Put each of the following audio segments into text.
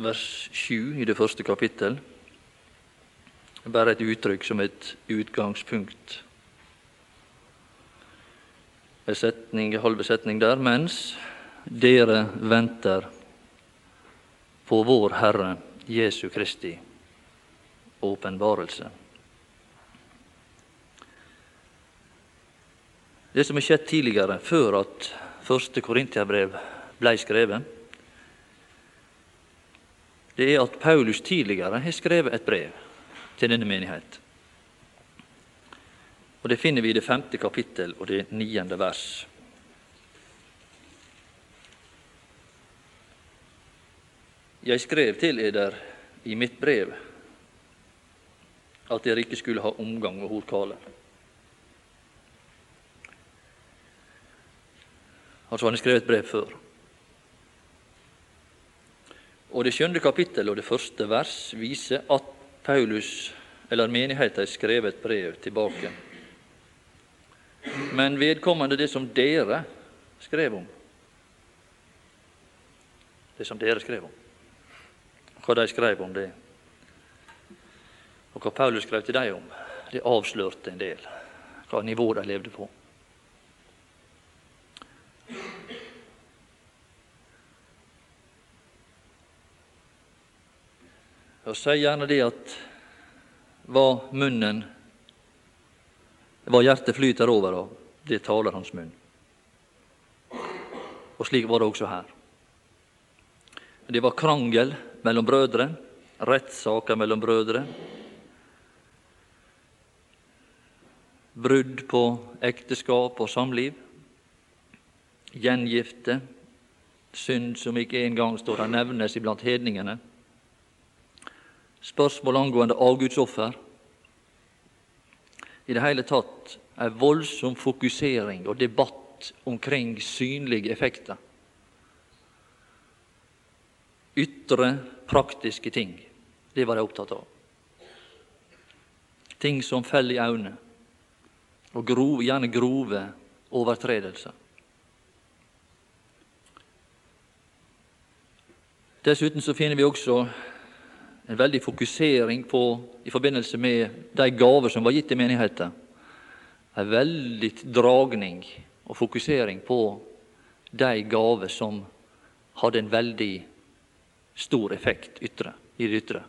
vers 7 i det første kapittel. Bare et uttrykk som et utgangspunkt. En setning, halve setning der. Mens dere venter på vår Herre Jesu Kristi åpenbarelse. Det som har skjedd tidligere, før at første Korintiabrev ble skrevet, det er at Paulus tidligere har skrevet et brev til denne menighet. Og Det finner vi i det femte kapittel og det niende vers. Jeg skrev til eder i mitt brev at dere ikke skulle ha omgang med horkale. Altså han har skrevet et brev før. Og Det skjønne kapittel og det første vers viser at Paulus, eller menigheten, skrev et brev tilbake. Men vedkommende det som dere skrev om Det som dere skrev om. Hva de skrev om det, og hva Paulus skrev til dem om, det avslørte en del hva nivå de levde på. Og sier gjerne det at hva munnen hva hjertet flyter over av, det taler hans munn. Og slik var det også her. Det var krangel mellom brødre, rettssaker mellom brødre. Brudd på ekteskap og samliv. Gjengifte. Synd som ikke engang står der nevnes iblant hedningene. Spørsmål angående avgudsoffer. I det hele tatt en voldsom fokusering og debatt omkring synlige effekter. Ytre, praktiske ting. Det var de opptatt av. Ting som faller i øynene, og grove, gjerne grove overtredelser. Dessuten så finner vi også en veldig fokusering på, i forbindelse med de gaver som var gitt til menigheten. En veldig dragning og fokusering på de gaver som hadde en veldig stor effekt ytre, i det ytre.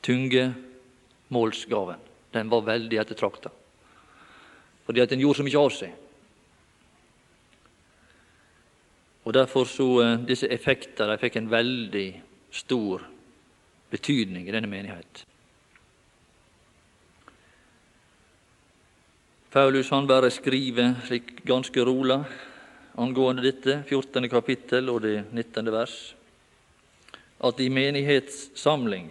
Tungemålsgaven den var veldig ettertrakta, fordi at den gjorde så mye av seg. Og Derfor så eh, disse effekter de fikk en veldig stor betydning i denne menighet. Paulus han bare skriver slik ganske rolig angående dette, 14. kapittel og det 19. vers, at i menighetssamling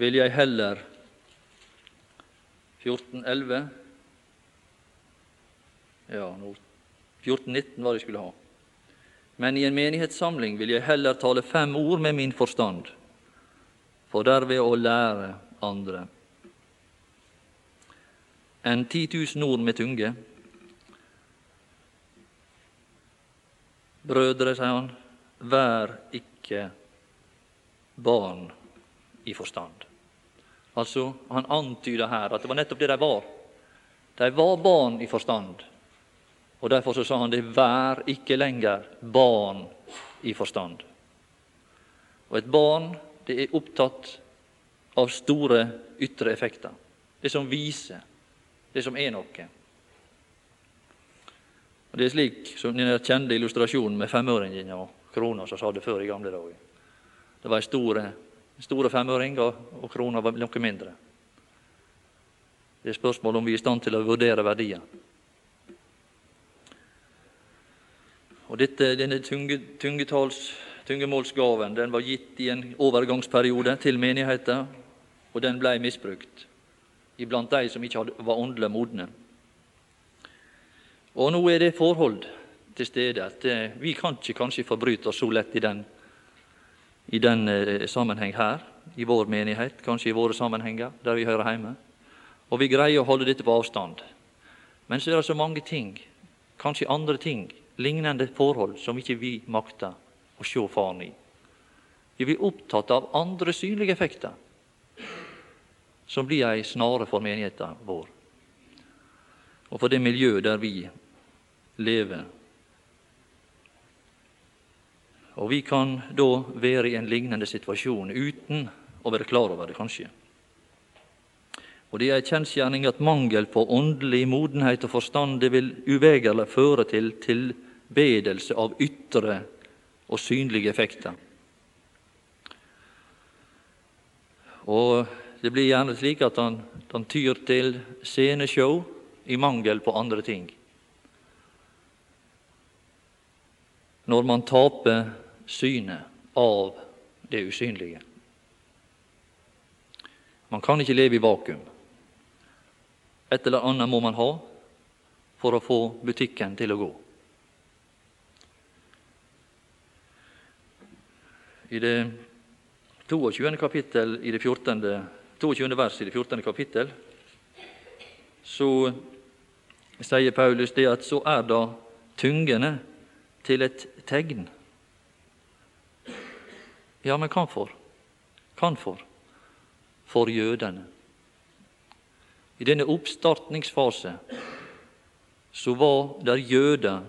vil jeg heller 14.11 Ja, 14.19 var det jeg skulle ha. Men i en menighetssamling vil jeg heller tale fem ord med min forstand, for derved å lære andre, enn 10 000 ord med tunge. Brødre, sier han, vær ikke barn i forstand. Altså, Han antyder her at det var nettopp det de var. De var barn i forstand, og Derfor så sa han det vær ikke lenger barn i forstand. Og et barn det er opptatt av store ytre effekter. Det som viser, det som er noe. Og Det er slik som den kjente illustrasjonen med femøringen og krona som sa det før i gamle dager. Det var en store, store femøring, og krona var noe mindre. Det er spørsmål om vi er i stand til å vurdere verdien. Og dette, Denne tunge, tungemålsgaven den var gitt i en overgangsperiode til menigheten, og den ble misbrukt iblant de som ikke var åndelig modne. Og nå er det forhold til stede at eh, vi kan ikke kanskje forbryte oss så lett i den, i den eh, sammenheng her, i vår menighet, kanskje i våre sammenhenger der vi hører hjemme. Og vi greier å holde dette på avstand. Men så er det så mange ting, kanskje andre ting, lignende forhold som ikke vi makter å se Faren i. Vi blir opptatt av andre synlige effekter, som blir ei snare for menigheten vår, og for det miljøet der vi lever. Og vi kan da være i en lignende situasjon uten å være klar over det, kanskje. Og det er ei kjensgjerning at mangel på åndelig modenhet og forstand det vil uvegerlig føre til tilbedelse av ytre og synlige effekter. Og det blir gjerne slik at han, han tyr til sceneshow i mangel på andre ting. Når man taper synet av det usynlige. Man kan ikke leve i vakuum. Et eller annet må man ha for å få butikken til å gå. I det 22. kapittel i det 14. 22. vers i det 14. kapittel så sier Paulus det at så er da tungene til et tegn. Ja, men hvorfor? for? Hva for? For jødene. I denne oppstartningsfase så var det jøder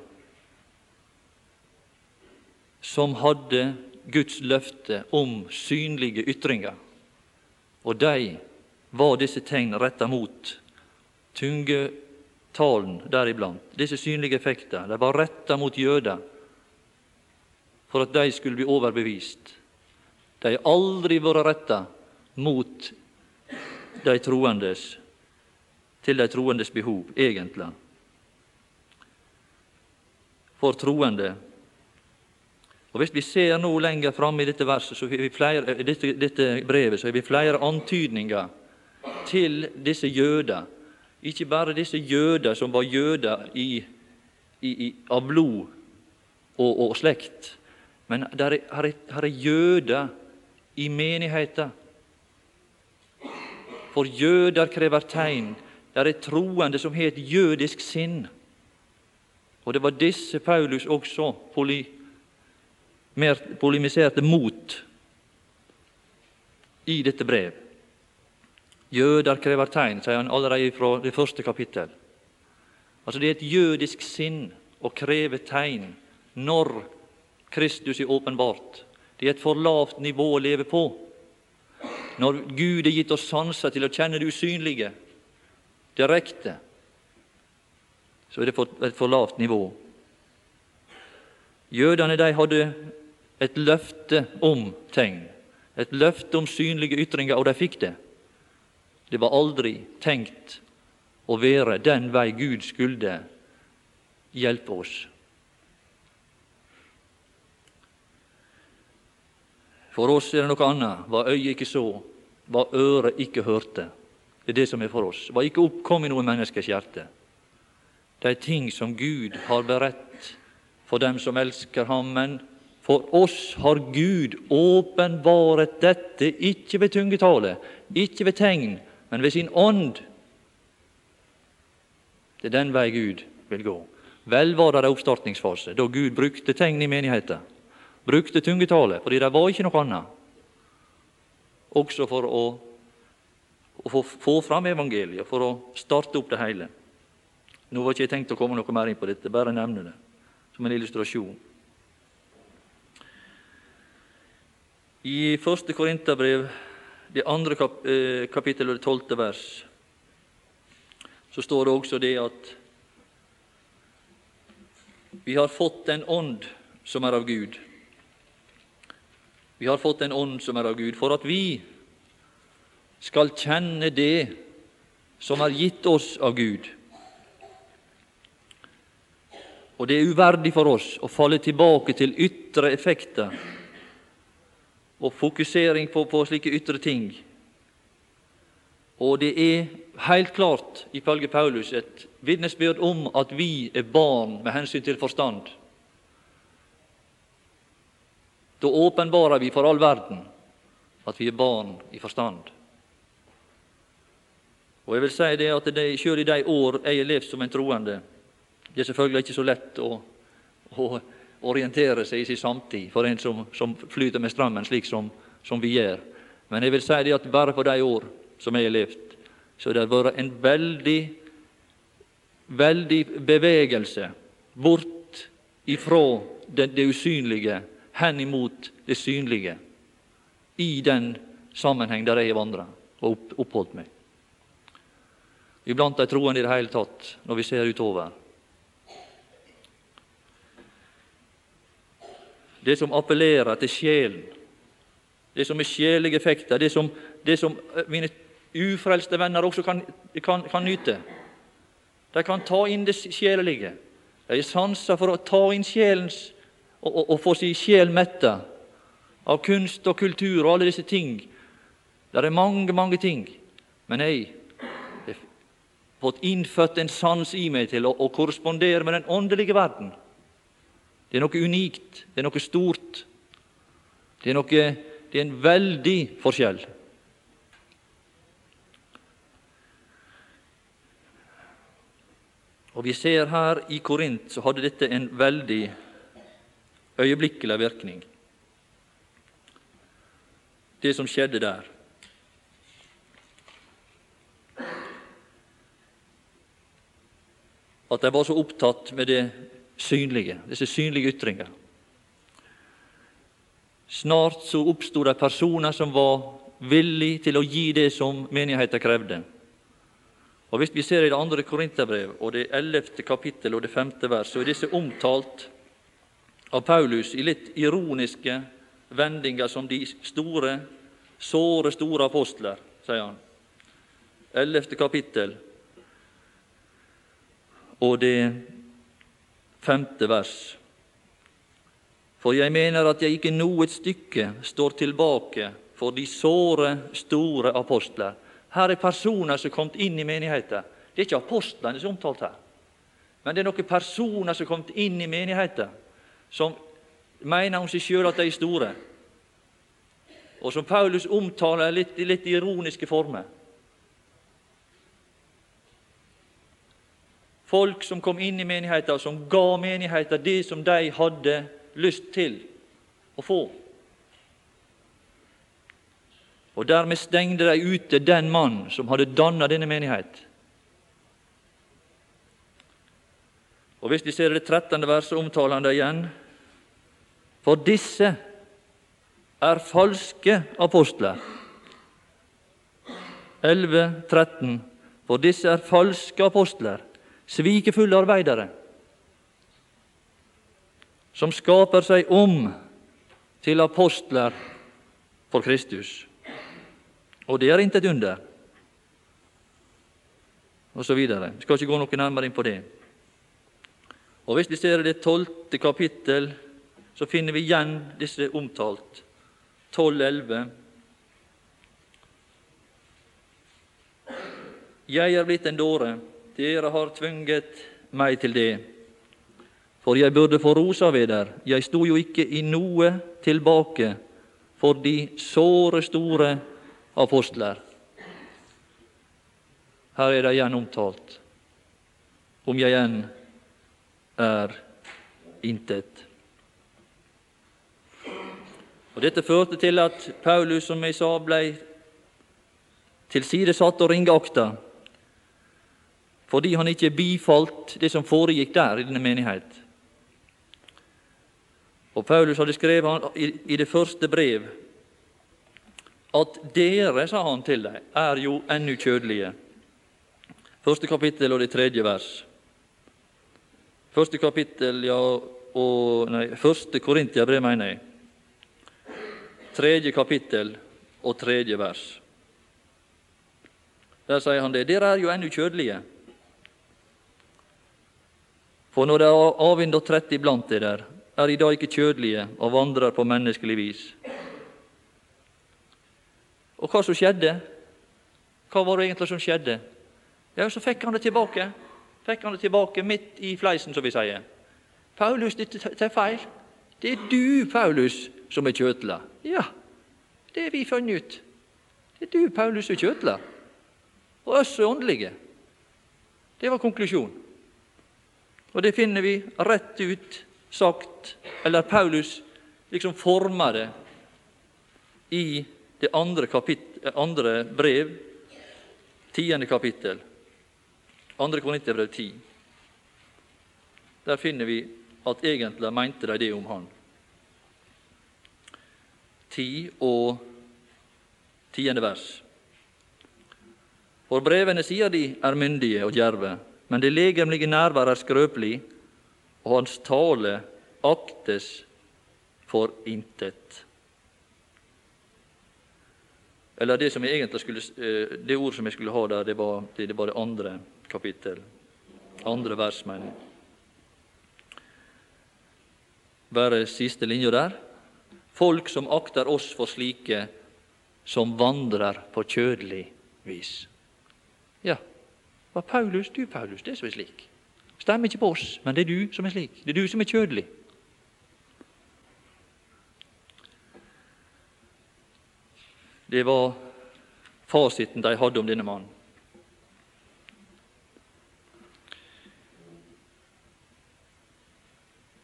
som hadde Guds løfte om synlige ytringer, og de var disse tegn retta mot tungetalen deriblant. Disse synlige effekter de var retta mot jøder for at de skulle bli overbevist. De har aldri vært retta mot de troendes til de troendes behov, egentlig. For troende. Og Hvis vi ser nå lenger framme i dette verset, så flere, dette, dette brevet, så har vi flere antydninger til disse jøder. Ikke bare disse jøder som var jøder i, i, i, av blod og, og, slekt, men der er, er, er jøder i menigheten. For jøder krever tegn det er troende som har et jødisk sinn. Og det var disse Paulus også poly, mer polemiserte mot i dette brev. Jøder krever tegn, sier han allerede fra det første kapittel. Altså Det er et jødisk sinn å kreve tegn når Kristus er åpenbart. Det er et for lavt nivå å leve på. Når Gud har gitt oss sanser til å kjenne det usynlige, direkte, så er det et for lavt nivå. Jødene de hadde et løfte om tegn, et løfte om synlige ytringer, og de fikk det. Det var aldri tenkt å være den vei Gud skulle hjelpe oss. For oss er det noe annet hva øyet ikke så, hva øret ikke hørte. Det er det som er for oss. Hva ikke oppkom i noe menneskers hjerte. Det er ting som Gud har beredt for dem som elsker ham. Men for oss har Gud åpenbaret dette, ikke ved tungetale, ikke ved tegn, men ved sin ånd. Det er den vei Gud vil gå. Vel var det en oppstartningsfase, da Gud brukte tegn i menigheten. Brukte tungetale, fordi det var ikke noe annet. Også for å å få, fram evangeliet, for å starte opp det hele. Nå var ikke jeg tenkt å komme noe mer inn på dette, bare nevne det som en illustrasjon. I første Korinterbrev, det andre kap eh, kapittel og det tolvte vers, så står det også det at vi har fått en ånd som er av Gud. Vi har fått en ånd som er av Gud, for at vi skal kjenne det som er gitt oss av Gud. Og det er uverdig for oss å falle tilbake til ytre effekter og fokusering på, på slike ytre ting. Og det er helt klart, ifølge Paulus, et vitnesbyrd om at vi er barn med hensyn til forstand. Da åpenbarer vi for all verden at vi er barn i forstand. Og jeg vil si det at det, Selv i de år jeg har levd som en troende Det er selvfølgelig ikke så lett å, å, orientere seg i sin samtid for en som, som flyter med strømmen, slik som, som, vi gjør. Men jeg vil si det at bare på de år som jeg har levd, så det har vært en veldig, veldig bevegelse bort ifra det, det usynlige hen imot det synlige i den sammenheng der jeg har vandra og opp, oppholdt meg. Iblant de troende i det hele tatt, når vi ser utover. Det som appellerer til sjelen, det som er sjelige effekter, det som, det som eh, mine ufrelste venner også kan, kan, kan nyte. De kan ta inn det sjelelige. De er sanser for å ta inn sjelens og, og, og få sin sjel metta av kunst og kultur og alle disse ting. Det er mange, mange ting. Men jeg har fått innfødt en sans i meg til å, å korrespondere med den åndelige verden. Det er noe unikt, det er noe stort. Det er, noe, det er en veldig forskjell. Og Vi ser her i Korint så hadde dette en veldig øyeblikkelig virkning. Det som skjedde der. At de var så opptatt med det synlige, disse synlige ytringer. Snart så oppstod det personer som var villige til å gi det som menigheten krevde. Og Hvis vi ser i det andre Korinterbrev, og det ellevte kapittel og det femte vers, så er disse omtalt av Paulus i litt ironiske vendinger som de store, såre, store apostler, sier han. Ellevte kapittel og det femte vers. For jeg mener at jeg ikke noe stykke står tilbake for de såre, store apostler. Her er personer som er kommet inn i menigheten. Det er ikke apostlene som er omtalt her, men det er noen personer som er kommet inn i menigheten som mener om seg sjøl at de er store, og som Paulus omtaler litt, i litt ironiske former. Folk som kom inn i menigheten, som ga menigheten det som de hadde lyst til å få. Og Dermed stengte de ute den mann som hadde dannet denne menighet. Og Hvis vi ser det 13. verset, omtaler han det igjen. For disse er falske apostler. 11, 13. For disse er falske apostler, svikefulle arbeidere, som skaper seg om til apostler for Kristus. Og det er intet under. Og så videre. Vi skal ikke gå noe nærmere inn på det. Og Hvis vi ser det tolvte kapittel så finner vi igjen disse omtalt. 12-11. Jeg er blitt en dåre, dere har tvunget meg til det. For jeg burde få ros av der, jeg sto jo ikke i noe tilbake for de såre store apostler. Her er det igjen omtalt, om jeg igjen er intet. Og Dette førte til at Paulus, som jeg sa, ble tilsidesatt og ringakta fordi han ikke bifalt det som foregikk der i denne menighet. Og Paulus hadde skrevet i det første brev at dere, sa han til dem, er jo ennå kjødelige. Første kapittel og det tredje vers. Første kapittel, ja, og Nei, første Korintiabrev, mener jeg tredje kapittel og tredje vers. Der sier han det. Dere er jo ennå kjødelige. For når det er avvind og trett iblant dere, er de da ikke kjødelige og vandrer på menneskelig vis. Og hva som skjedde? Hva var det egentlig som skjedde? Ja, så fikk han det tilbake. Fikk han det tilbake midt i fleisen, som vi sier. Paulus, dette er feil. Det er du, Paulus, som er kjøtla. Ja, det har vi funnet ut. Det er du, Paulus, som er kjøtla. Og oss er åndelige. Det var konklusjonen. Og det finner vi rett ut sagt, eller Paulus liksom former det i det andre, andre brev, tiende kapittel. Andre Korinterbrev ti. Der finner vi at egentlig mente de det om han. Ti og tiende vers. For brevene, sier de, er myndige og djerve, men det legemlige nærvær er skrøpelig, og hans tale aktes for intet. Eller det, som jeg skulle, eh, det ord som jeg skulle ha der, det var det, var det andre kapittel. Andre vers, mener jeg. Bare siste linja der. Folk som akter oss for slike som vandrer på kjødelig vis. Ja, var Paulus du, Paulus, det som er slik. Stemmer ikke på oss, men det er du som er slik. Det er du som er kjødelig. Det var fasiten de hadde om denne mannen.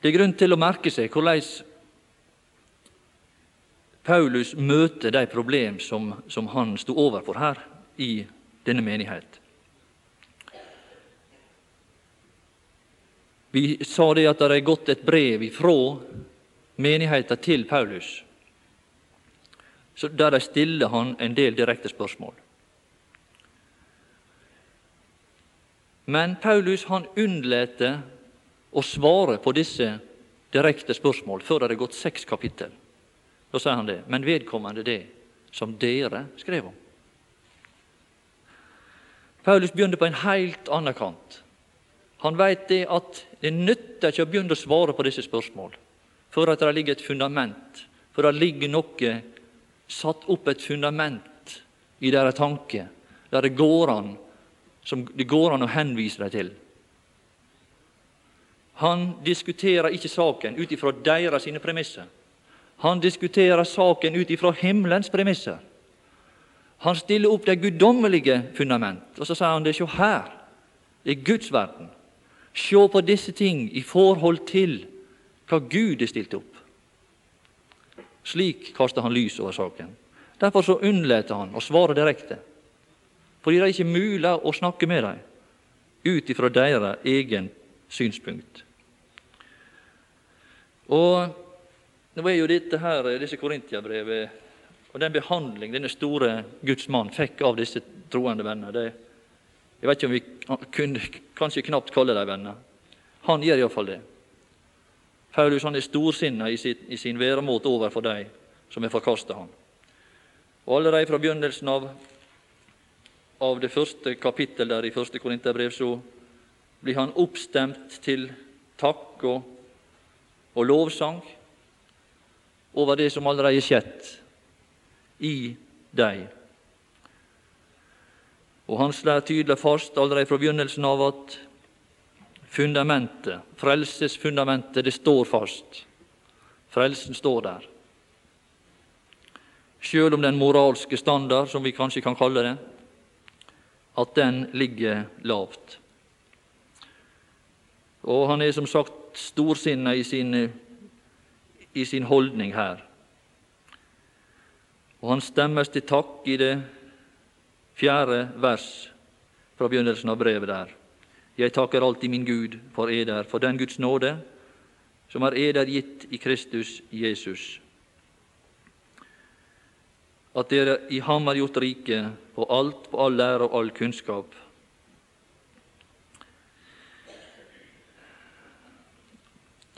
Det er grunn til å merke seg hvordan Paulus møter de problem som, som han sto overfor her i denne menighet. Vi sa det at det er gått et brev ifra menigheten til Paulus så der de stiller han en del direkte spørsmål. Men Paulus han unnlater å svare på disse direkte spørsmål før det er gått seks kapittel. Da sier han det. Men vedkommende det som dere skrev om. Paulus begynte på en helt annen kant. Han veit det at det nytter ikke å begynne å svare på disse spørsmål før at det ligger et fundament, før det ligger noe satt opp et fundament i deres tanke, der det går an, som det går an å henvise dem til. Han diskuterer ikke saken ut ifra deres sine premisser. Han diskuterer saken ut ifra himmelens premisser. Han stiller opp det guddommelige fundament, og så sier han det. Se her, er Guds verden. Se på disse ting i forhold til hva Gud har stilt opp. Slik kaster han lys over saken. Derfor så unnlater han å svare direkte, fordi det er ikke mulig å snakke med dem ut ifra deres egen synspunkt. Og Nå er jo dette her, disse Korintiabrevet og den behandling denne store Guds mann fikk av disse troende venner det, Jeg vet ikke om vi kunne kanskje knapt kalle dem venner. Han gjør iallfall det. Paulus han er storsinna i, sitt, i sin væremåte overfor de som har forkasta ham. Og Allerede fra begynnelsen av, av det første kapittel der i første Korinterbrev så blir han oppstemt til takk og, og lovsang over det som allerede er skjedd i deg. Og han slår tydelig fast allerede fra begynnelsen av at fundamentet, frelsesfundamentet, det står fast. Frelsen står der. Sjøl om den moralske standard, som vi kanskje kan kalle det, at den ligger lavt. Og han er som sagt storsinna i sin, i sin holdning her. Og han stemmes til takk i det fjerde vers fra begynnelsen av brevet der. Jeg takker alltid min Gud for eder, for den Guds nåde som er eder gitt i Kristus Jesus. At dere i ham er gjort rike på alt, på all lære og all kunnskap.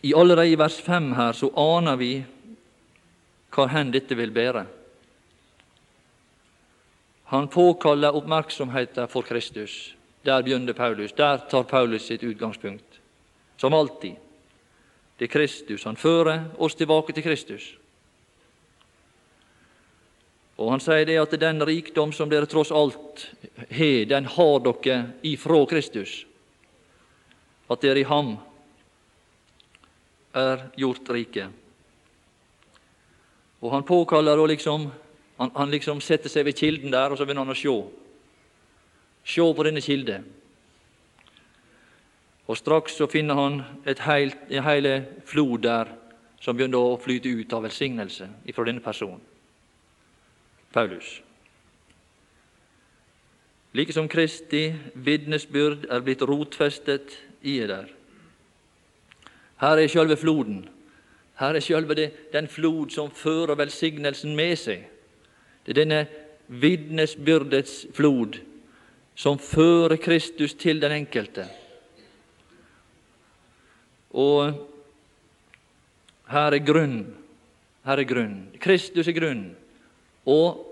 I allerede i vers 5 her så aner vi hva hen dette vil bære. Han påkaller oppmerksomheten for Kristus. Der begynner Paulus. Der tar Paulus sitt utgangspunkt. Som alltid. Det er Kristus. Han fører oss tilbake til Kristus. Og Han sier det at den rikdom som dere tross alt har, den har dere ifra Kristus. At dere i ham er gjort rike. Og Han påkaller å liksom han, han liksom setter seg ved kilden der, og så begynner han å se. Se på denne kilde. Og straks så finner han et heilt, en hel flod der som begynner å flyte ut av velsignelse fra denne personen, Paulus. Like som Kristi vitnesbyrd er blitt rotfestet i der. Her er sjølve floden. Her er sjølve den flod som fører velsignelsen med seg. Det er denne vitnesbyrdets flod som fører Kristus til den enkelte. Og her er grunn. Her er grunn. Kristus er grunn. Og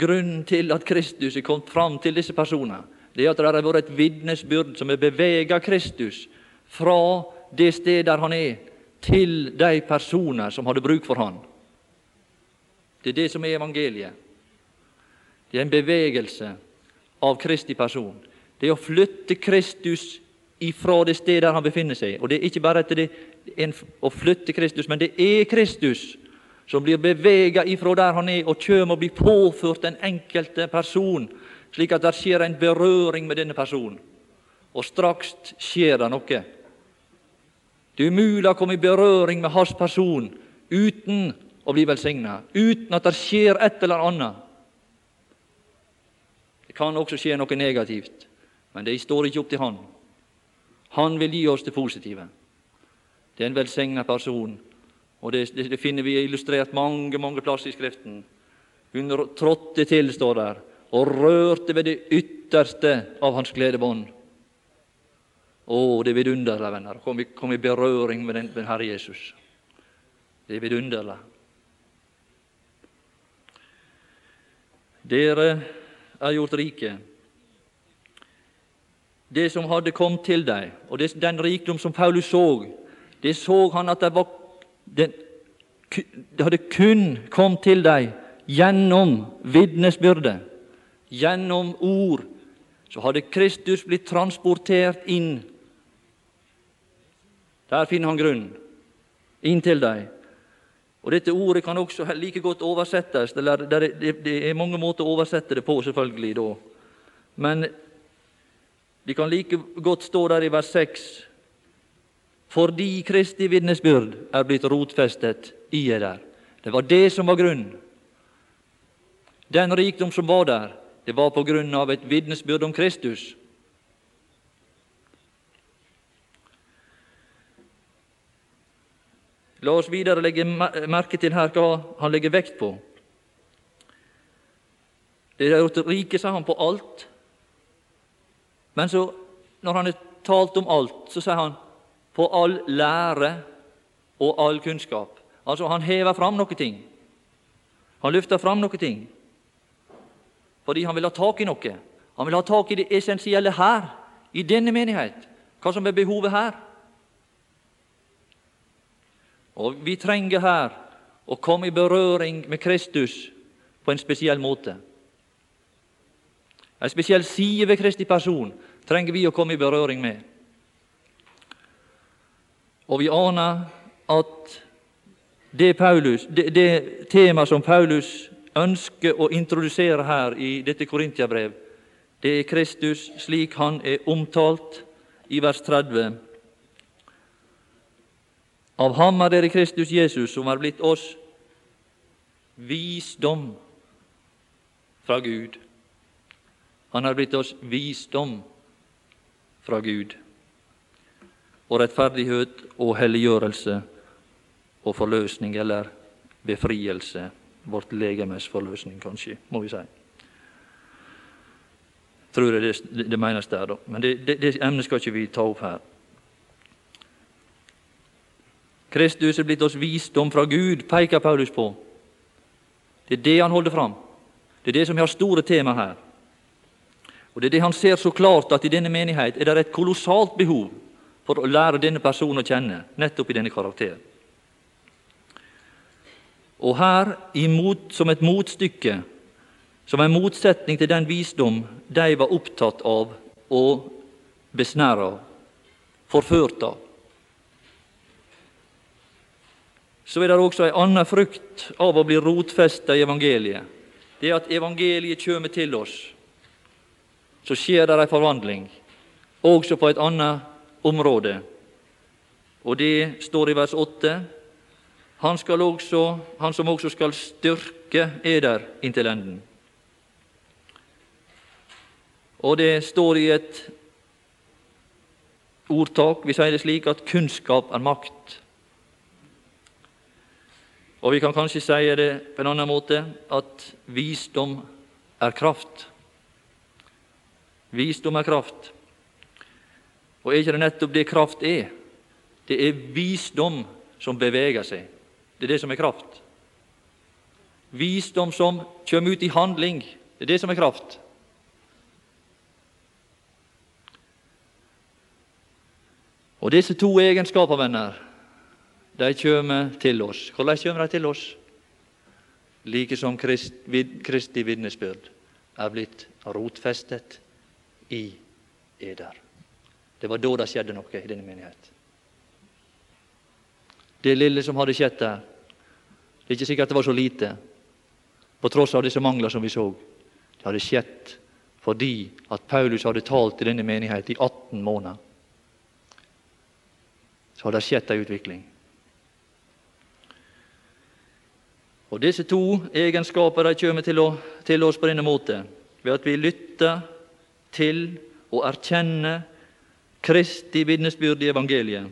grunnen til at Kristus er kommet fram til disse personene, det er at det har vært et vitnesbyrd som har beveget Kristus fra det stedet der han er, til de personer som hadde bruk for han. Det er det som er evangeliet. Det er en bevegelse av Kristi person. Det er å flytte Kristus ifra det stedet han befinner seg. Og det er ikke bare at det er å flytte Kristus, men det er Kristus som blir bevega ifra der han er, og kommer og blir påført den enkelte person, slik at det skjer en berøring med denne personen. Og straks skjer det noe. Det er umulig å komme i berøring med hans person uten å bli velsigna, uten at det skjer et eller annet. Det kan også skje noe negativt, men det står ikke opp til Han. Han vil gi oss det positive. Det er en velsigna person, og det, det, det, finner vi illustrert mange mange plasser i Skriften. Hun trådte til, står der, og rørte ved det ytterste av hans gledebånd. Å, det er vidunderlig, venner, å komme, kom i berøring med den med Herre Jesus. Det er vidunderlig. Dere er gjort rike. Det som hadde kommet til deg, og det, den rikdom som Paulus så, det så han at det, var, det, det hadde kun kommet til deg gjennom vitnesbyrdet, gjennom ord. Så hadde Kristus blitt transportert inn der finner han grunn. Inntil deg. Og Dette ordet kan også like godt oversettes. Det er mange måter å oversette det på, selvfølgelig. da. Men det kan like godt stå der i vers 6 fordi Kristi vitnesbyrd er blitt rotfestet i der. Det var det som var grunnen. Den rikdom som var der, det var på grunn av et vitnesbyrd om Kristus. La oss videre legge merke til her hva han legger vekt på. Det er gjort rike, sa han, på alt. Men så, når han har talt om alt, så sier han på all lære og all kunnskap. Altså, han hever fram noen ting. Han løfter fram noen ting. Fordi han vil ha tak i noe. Han vil ha tak i det essensielle her, i denne menighet. Hva som er behovet her. Og vi trenger her å komme i berøring med Kristus på en spesiell måte. En spesiell side ved Kristi person trenger vi å komme i berøring med. Og vi aner at det, Paulus, det, det temaet som Paulus ønsker å introdusere her i dette Korintiabrev, det er Kristus slik han er omtalt i vers 30 av ham er dere Kristus Jesus, som er blitt oss visdom fra Gud. Han er blitt oss visdom fra Gud, og rettferdighet og helliggjørelse og forløsning, eller befrielse, vårt legemes forløsning, kanskje, må vi si. Tror jeg det, det menes der, da. Men det, det, det emnet skal ikke vi ta opp her. Kristus er blitt oss visdom fra Gud, peker Paulus på. Det er det han holder fram. Det er det som har store tema her. Og Det er det han ser så klart, at i denne menighet er det et kolossalt behov for å lære denne personen å kjenne, nettopp i denne karakteren. Og her, imot, som et motstykke, som en motsetning til den visdom de var opptatt av og besnæra forført av, så er det også ei anna frukt av å bli rotfesta i evangeliet. Det er at evangeliet kjem til oss. Så skjer det ei forvandling, også på et annet område. Og det står i vers 8. Han, også, han som også skal styrke eder inntil enden. Og det står i et ordtak, vi sier det slik, at kunnskap er makt. Og vi kan kanskje si det på en annen måte, at visdom er kraft. Visdom er kraft. Og er ikke det nettopp det kraft er? Det er visdom som beveger seg. Det er det som er kraft. Visdom som kommer ut i handling. Det er det som er kraft. Og disse to egenskaper, venner, de kommer til oss. Hvordan kommer de til oss? Like som Kristi vitnesbyrd er blitt rotfestet i eder. Det var da det skjedde noe i denne menighet. Det lille som hadde skjedd der, det er ikke sikkert det var så lite, på tross av disse mangler som vi så. Det hadde skjedd fordi at Paulus hadde talt til denne menighet i 18 måneder så hadde det skjedd ei utvikling. Og Disse to egenskaper de kommer til, å, til oss på denne måten ved at vi lytter til og erkjenner Kristi vitnesbyrd i evangeliet.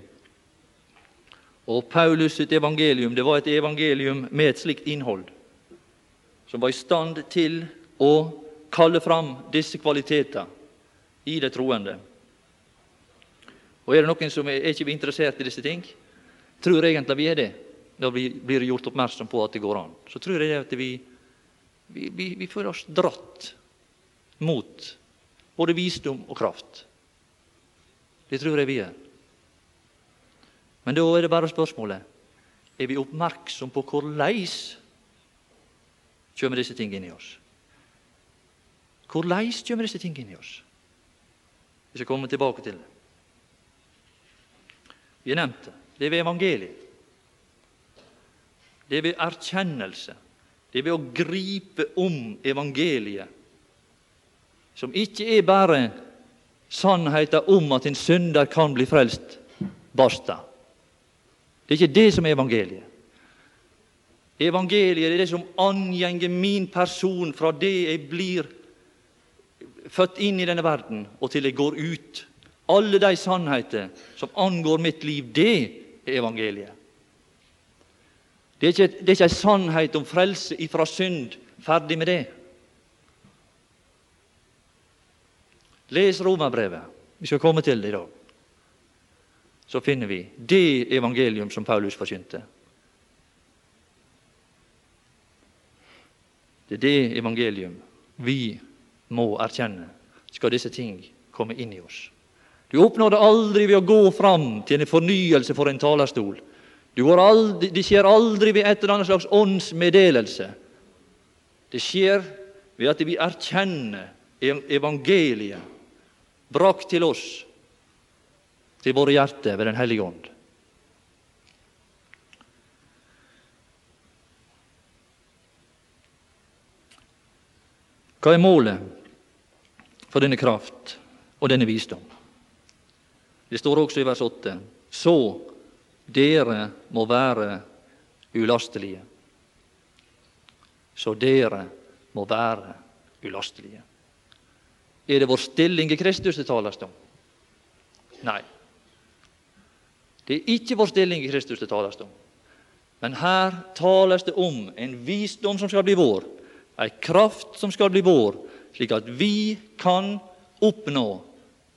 Og Paulus sitt evangelium det var et evangelium med et slikt innhold, som var i stand til å kalle fram disse kvaliteter i de troende. Og er det noen som er, er ikke interessert i disse ting? Tror egentlig vi er det, vi blir gjort oppmerksom på at det går an. Så tror jeg at vi, vi, vi, vi føler oss dratt mot både visdom og kraft. Det tror jeg vi er. Men da er det bare spørsmålet er vi oppmerksom på hvordan kommer disse tingene inn i oss. Hvordan kommer disse tingene inn i oss? Vi skal komme tilbake til det. Vi har nevnt det. Det er ved evangeliet. Det er ved erkjennelse. Det er ved å gripe om evangeliet, som ikke er bare sannheten om at en synder kan bli frelst. Basta. Det er ikke det som er evangeliet. Evangeliet er det som angjenger min person fra det jeg blir født inn i denne verden, og til jeg går ut alle de sannheter som angår mitt liv, det er evangeliet. Det er ikke, det er ikke en sannhet om frelse ifra synd. Ferdig med det. Les Romerbrevet. Vi skal komme til det i dag. Så finner vi det evangelium som Paulus forkynte. Det er det evangelium vi må erkjenne skal disse ting komme inn i oss. Du oppnår det aldri ved å gå fram til en fornyelse for en talerstol. Aldri, det skjer aldri ved et eller annet slags åndsmeddelelse. Det skjer ved at vi erkjenner evangeliet brakt til oss, til våre hjerter ved Den hellige ånd. Hva er målet for denne kraft og denne visdom? Det står også i vers 8.: Så dere må være ulastelige. Så dere må være ulastelige. Er det vår stilling i Kristus det tales om? Nei. Det er ikke vår stilling i Kristus det tales om. Men her tales det om en visdom som skal bli vår, ei kraft som skal bli vår, slik at vi kan oppnå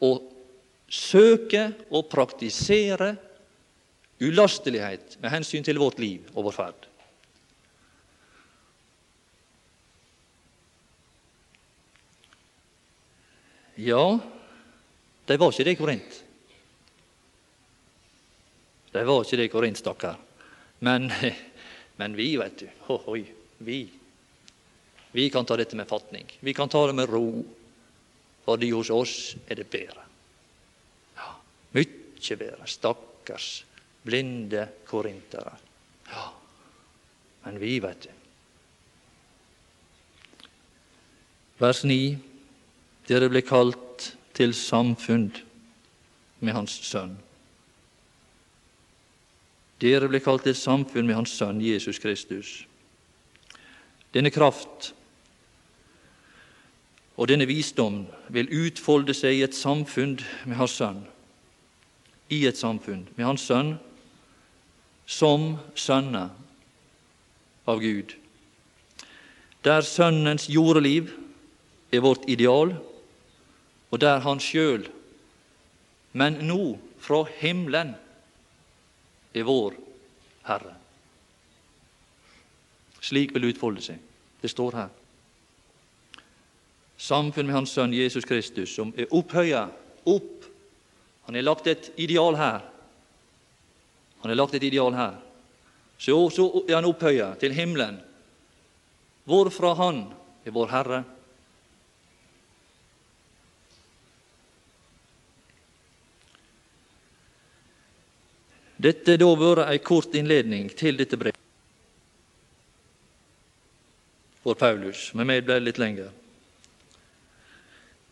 og søke og praktisere ulastelighet med hensyn til vårt liv og vår ferd. Ja, de var ikke det i Korint. De var ikke det i Korint, stakkar. Men, men, vi, vet du Ohoi, vi. Vi kan ta dette med fatning. Vi kan ta det med ro, fordi hos oss er det bedre. Ja, Mykje bedre. Stakkars blinde korintere. Ja, men vi, vet du. Vers 9. Dere ble kalt til samfunn. med Hans Sønn. Dere ble kalt til samfunn med Hans Sønn Jesus Kristus. Denne kraft og denne visdom vil utfolde seg i et samfunn med Hans Sønn. I et samfunn med Hans Sønn som sønner av Gud. Der Sønnens jordeliv er vårt ideal, og der Han sjøl, men nå fra himmelen, er vår Herre. Slik vil det utfolde seg. Det står her samfunn med Hans Sønn Jesus Kristus, som er opphøya opp. Han har lagt et ideal her. Han har lagt et ideal her. Så, så er han opphøya til himmelen, hvorfra Han er vår Herre. Dette da vært ei kort innledning til dette brevet for Paulus. Med meg ble det litt lenger.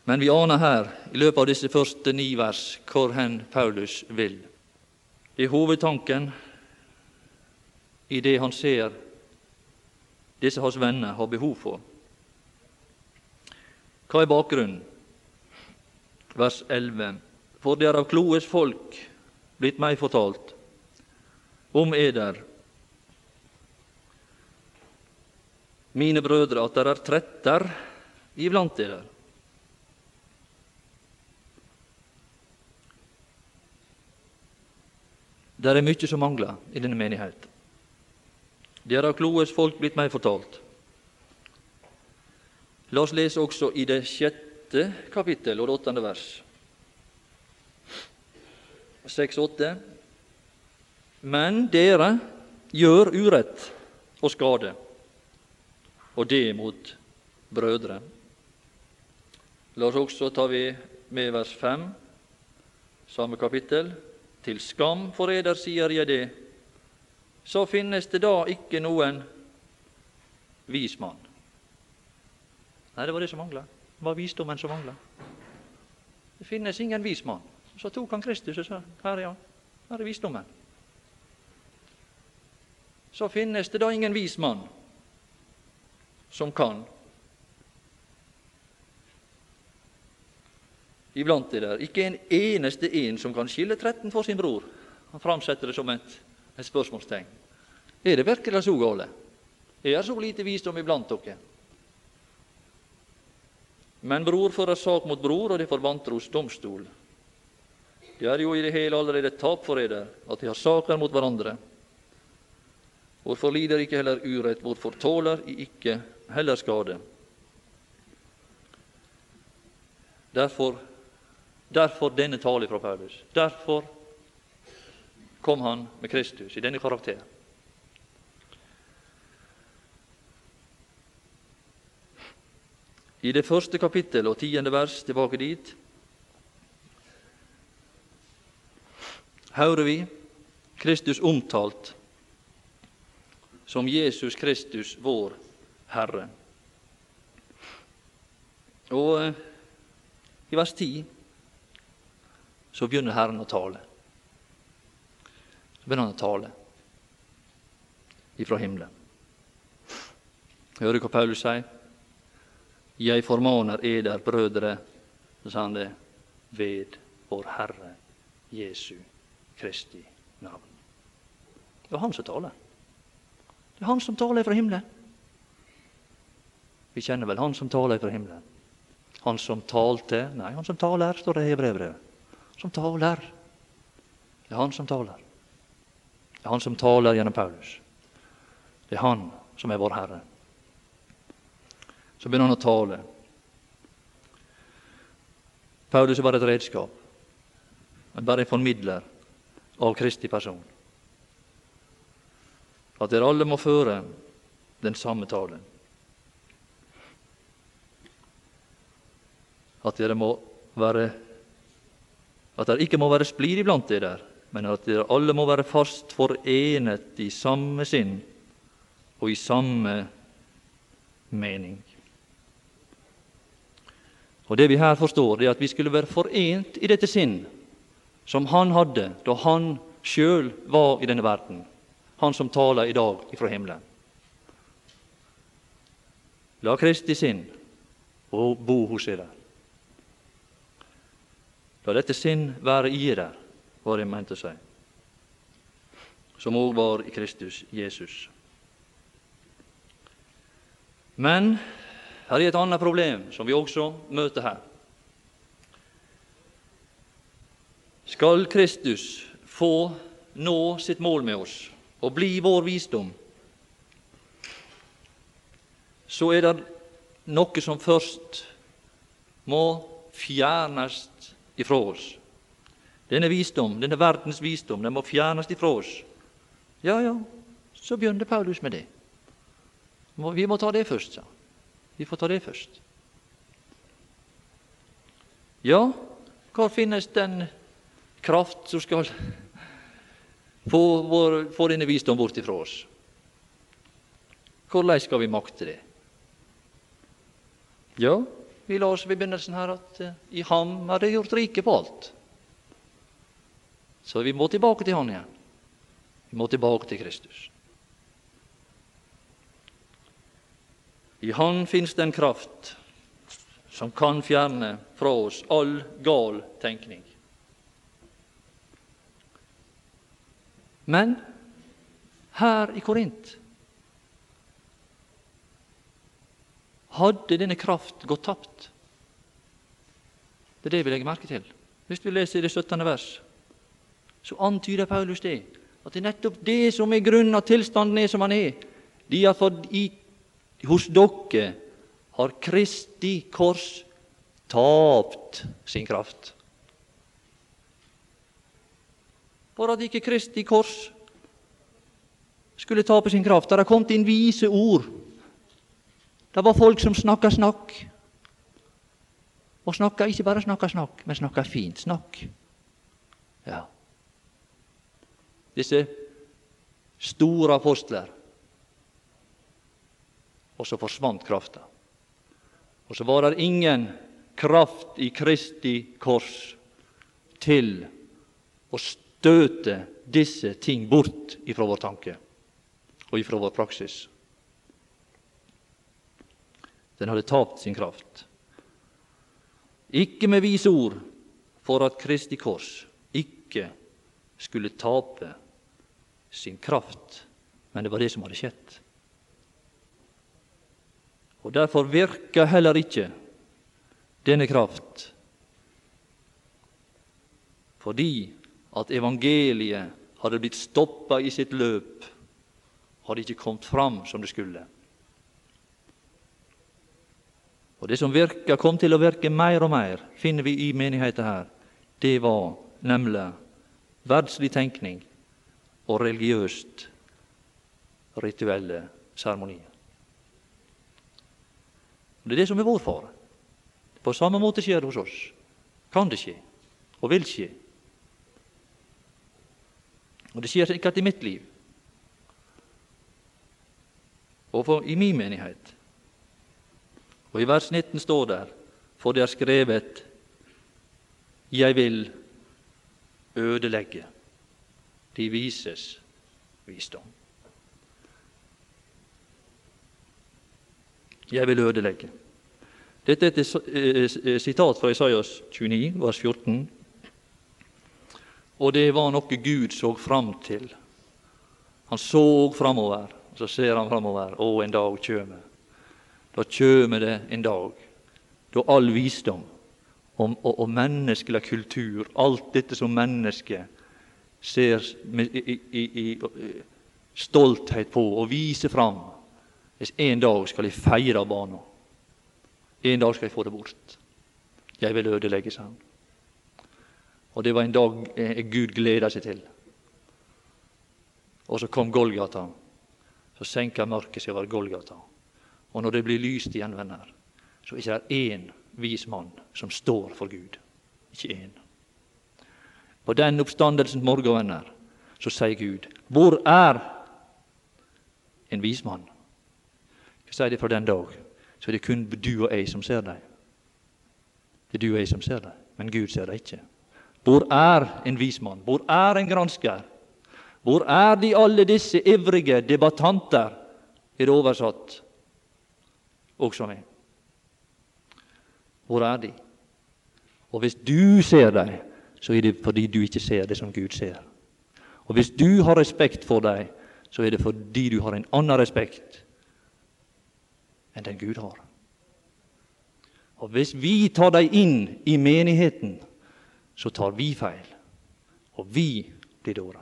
Men vi aner her, i løpet av disse første ni vers, hvor hen Paulus vil. Det er hovedtanken i det han ser disse hans venner har behov for. Hva er bakgrunnen? Vers 11. For det er av kloes folk blitt meg fortalt om eder, mine brødre, at det er tretter iblant eder Det er mye som mangler i denne menighet. Det har kloes folk blitt meg fortalt. La oss lese også i det sjette kapittel og det åttende vers. 6-8. Men dere gjør urett og skade, og det mot brødre. La oss også ta med vers 5, samme kapittel. Til skam for sier jeg det, så finnes det da ikke noen vismann. Nei, det var det som mangla. Det var visdommen som mangla. Det finnes ingen vismann. Så tok han Kristus og sa her er han. Her er visdommen. Så finnes det da ingen vismann som kan iblant det der. Ikke en eneste en som kan skille 13 for sin bror. Han framsetter det som et, et spørsmålstegn. Er det virkelig så gale? Er det så lite visdom iblant dere? Men bror fører sak mot bror, og det får vantros domstol. Det er jo i det hele allerede et tap for eder at de har saker mot hverandre. Hvorfor lider ikke heller urett, hvorfor tåler I ikke heller skade? Derfor Derfor denne tale fra Paulus. Derfor kom han med Kristus i denne karakter. I det første kapittel og tiende vers tilbake dit hører vi Kristus omtalt som Jesus Kristus, vår Herre. Og eh, i vers 10 så begynner Herren å tale. Så begynner han å tale ifra himmelen. Hører hva Paulus sier? Jeg formaner eder, brødre, så sa han det, ved vår Herre Jesu Kristi navn. Det er han som taler. Det er han som taler fra himmelen. Vi kjenner vel han som taler fra himmelen. Han som talte Nei, han som taler, står det i brevbrevet som taler. Det er han som taler. Det er han som taler gjennom Paulus. Det er han som er vår Herre. Så begynner han å tale. Paulus er bare et redskap, men bare en formidler av Kristi person. At dere alle må føre den samme talen. At dere må være at det ikke må være splid iblant dere, men at dere alle må være fast forenet i samme sinn og i samme mening. Og Det vi her forstår, er at vi skulle være forent i dette sinn som han hadde da han sjøl var i denne verden, han som taler i dag ifra himmelen. La Kristi sinn og bo hos dere. La dette sinn være i der, var det mente si, som òg var i Kristus Jesus. Men her er et annet problem som vi også møter her. Skal Kristus få nå sitt mål med oss og bli vår visdom, så er det noe som først må fjernes ifra oss. Denne visdom, denne verdens visdom, den må fjernes ifra oss. Ja, ja, så begynner Paulus med det. Vi må ta det først, sa Vi får ta det først. Ja, hvor finnes den kraft som skal få, vår, få denne visdom bort ifra oss? Hvordan skal vi makte det? Ja, vi la oss ved begynnelsen her at uh, i ham er det gjort rike på alt. Så vi må tilbake til Han igjen. Vi må tilbake til Kristus. I Han fins en kraft som kan fjerne fra oss all gal tenkning. Men her i Korint hadde denne kraft gått tapt. Det er det vi legger merke til. Hvis vi leser det 17. vers, så antyder Paulus det. At det er nettopp det som er grunnen at tilstanden er som han er. De har fått i, hos dere har Kristi kors tapt sin kraft. For at ikke Kristi kors skulle tape sin kraft. Der har kommet inn vise ord det var folk som snakka snakk. Og snakka ikke bare snakka snakk, men snakka fint snakk. Ja. Disse store apostler. Og så forsvant krafta. Og så var det ingen kraft i Kristi kors til å støte disse ting bort ifra vår tanke og ifra vår praksis. Den hadde tapt sin kraft. Ikke med vise ord for at Kristi kors ikke skulle tape sin kraft, men det var det som hadde skjedd. Og Derfor virka heller ikke denne kraft, fordi at evangeliet hadde blitt stoppa i sitt løp, hadde ikke kommet fram som det skulle. Og Det som virka, kom til å virke mer og mer, finner vi i menigheten her. Det var nemlig verdslig tenkning og religiøst rituelle seremonier. Det er det som er vår fare. På samme måte skjer det hos oss. Kan det skje, og vil skje. Og det skjer sikkert i mitt liv og for, i min menighet. Og i vers 19 står der, for det er skrevet, Jeg vil ødelegge de vises visdom. Jeg vil ødelegge. Dette er et eh, eh, sitat fra Isaias 29, vers 14. Og det var noe Gud så fram til. Han så framover, så ser han framover. Å, en dag kjem. Da kjem det en dag da all visdom og, og, og menneskelig kultur, alt dette som mennesket ser med, i, i, i, stolthet på og viser fram En dag skal jeg feire barna. En dag skal jeg få det bort. Jeg vil ødelegge, sa han. Og det var en dag eh, Gud gleda seg til. Og så kom Golgata. Så senka mørket seg over Golgata. Og når det blir lyst igjen, venner, så er det ikke én vis mann som står for Gud. Ikke én. På den oppstandelsens morgen, venner, så sier Gud, 'Hvor er en vis mann?' Hva sier de fra den dag? Så er det kun du og jeg som ser dem. Det er du og jeg som ser dem, men Gud ser dem ikke. Hvor er en vismann? Hvor er en gransker? Hvor er de alle disse ivrige debattanter? Er det oversatt også meg. Hvor er de? Og hvis du ser dem, så er det fordi du ikke ser det som Gud ser. Og hvis du har respekt for dem, så er det fordi du har en annen respekt enn den Gud har. Og hvis vi tar dem inn i menigheten, så tar vi feil. Og vi blir dåra.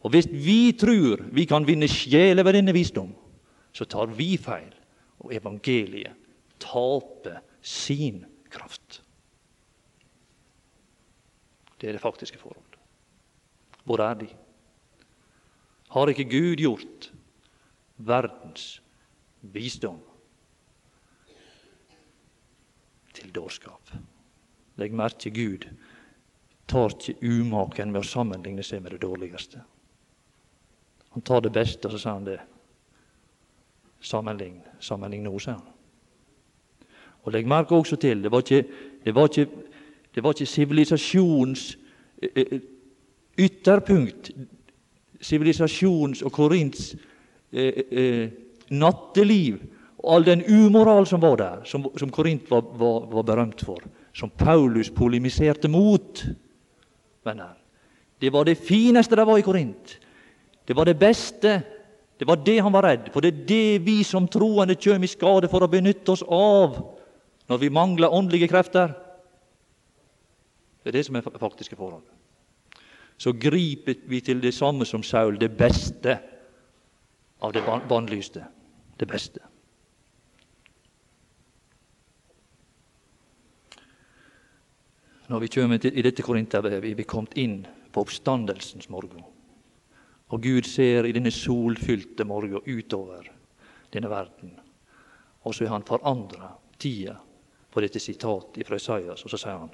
Og hvis vi tror vi kan vinne sjeler ved denne visdom, så tar vi feil, og evangeliet taper sin kraft. Det er det faktiske forhold. Hvor er de? Har ikke Gud gjort verdens visdom til dårskap? Legg merke Gud tar ikke umaken med å sammenligne seg med det dårligste. Han tar det beste, og så sier han det. Sammenlign, sammenlign nå, sier han. Og Legg merke også til det var ikke, det var ikke, det var ikke sivilisasjonens eh, eh, ytterpunkt, sivilisasjons og Korints eh, natteliv og all den umoral som var der, som, som Korint var, var, var berømt for, som Paulus polemiserte mot. venner. Det var det fineste det var i Korint. Det var det beste. Det var det han var redd for. Det er det vi som troende kjem i skade for å benytte oss av når vi mangler åndelige krefter. Det er det som er faktiske forhold. Så griper vi til det samme som Saul, det beste av det bannlyste. Det beste. Når vi kommer i dette korinterbrevet, vi er kommet inn på oppstandelsens morgen. Og Gud ser i denne solfylte morgen utover denne verden. Og så har han forandra tida på dette sitatet fra Isaias, og så sier han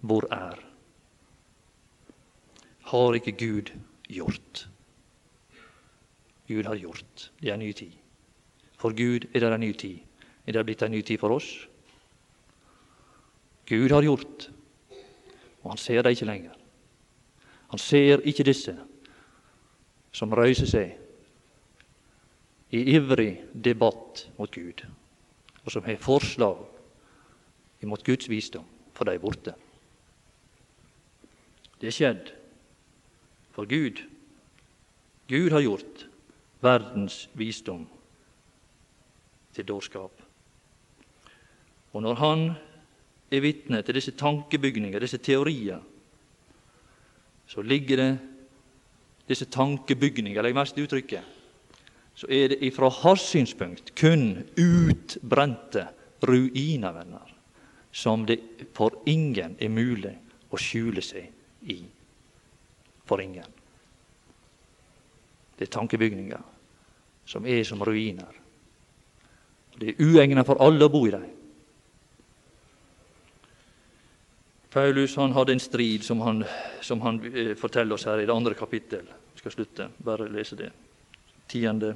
Hvor er? Har ikke Gud gjort? Gud har gjort. Det er en ny tid. For Gud er det en ny tid. Er det blitt en ny tid for oss? Gud har gjort, og han ser det ikke lenger. Han ser ikke disse som røyser seg i ivrig debatt mot Gud, og som har forslag imot Guds visdom, for de borte. Det er skjedd for Gud. Gud har gjort verdens visdom til dårskap. Og når Han er vitne til disse tankebygninger, disse teorier, så ligger det disse tankebygninger Legg merke til uttrykket. Så er det ifra hans synspunkt kun utbrente ruiner, venner, som det for ingen er mulig å skjule seg i. For ingen. Det er tankebygninger som er som ruiner. Det er uegnet for alle å bo i dem. Paulus han hadde en strid som han, som han eh, forteller oss her i det andre kapittel. Vi skal slutte, bare lese det. Tiende,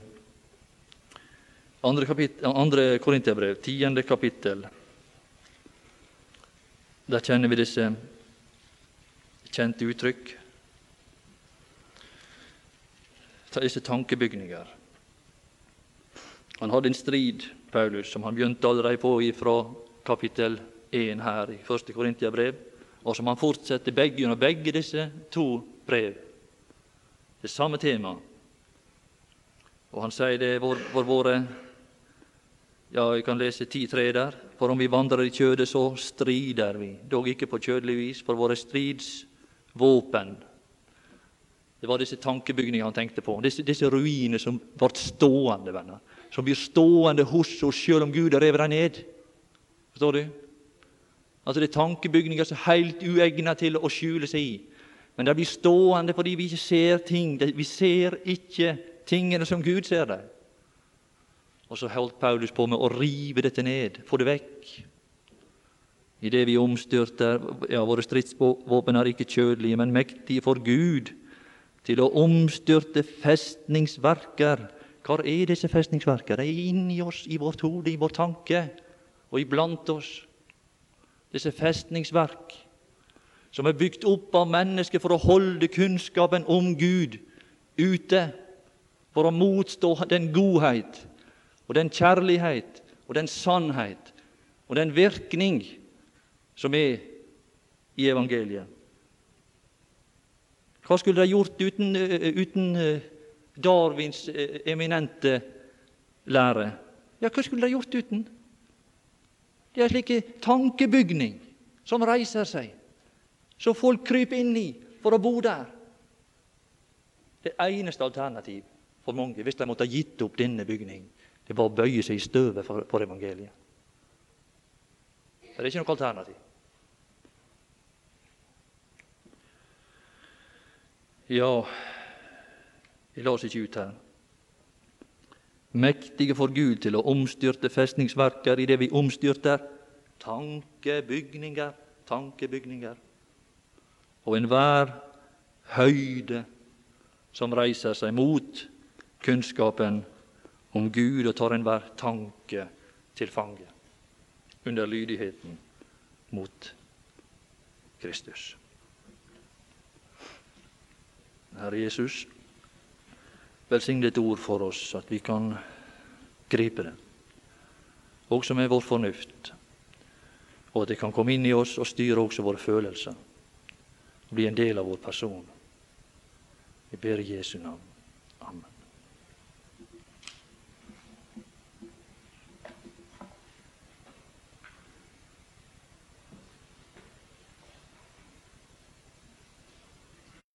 andre, kapittel, andre Korinterbrev, tiende kapittel. Der kjenner vi disse kjente uttrykk. Disse tankebygninger. Han hadde en strid, Paulus, som han begynte allerede på fra kapittel 1 her i første Korintiabrev og som han fortsetter begge under begge disse to brev. Det samme tema. Og han sier det for våre Ja, jeg kan lese 10.3 der. For om vi vandrer i kjødet, så strider vi, dog ikke på kjødelig vis, for våre stridsvåpen. Det var disse tankebygningene han tenkte på, disse, disse ruiner som ble stående, venner. Som blir stående hos oss sjøl om Gud har revet dem ned. Forstår du? Altså Det er tankebygninger som er helt uegnet til å skjule seg i. Men de blir stående fordi vi ikke ser ting. Vi ser ikke tingene som Gud ser dem. Og så holdt Paulus på med å rive dette ned, få det vekk. Idet vi omstyrter ja, Våre stridsvåpen er ikke kjødelige, men mektige for Gud til å omstyrte festningsverker. Hvor er disse festningsverker? De er inni oss, i vårt hode, i vår tanke og iblant oss disse festningsverk. som er bygd opp av mennesker for å holde kunnskapen om Gud ute, for å motstå den godhet og den kjærlighet og den sannhet og den virkning som er i evangeliet. Hva skulle de gjort uten, uten Darwins eminente lære? Ja, hva skulle de gjort uten? Det er slike slik tankebygning som reiser seg, som folk kryper inn i for å bo der. Det eneste alternativ for mange, hvis de måtte ha gitt opp denne bygning, det var å bøye seg i støvet for, evangeliet. Det er ikke noe alternativ. Ja, jeg la oss ikke ut her mektige for Gud til å omstyrte festningsverker i det vi omstyrter tankebygninger, tankebygninger. Og enhver høyde som reiser seg mot kunnskapen om Gud og tar enhver tanke til fange under lydigheten mot Kristus. Herre Jesus, velsign ditt ord for oss, at vi kan gripe det, også med vår fornuft, og at det kan komme inn i oss og styre også våre følelser, og bli en del av vår person. Vi ber i Jesu navn.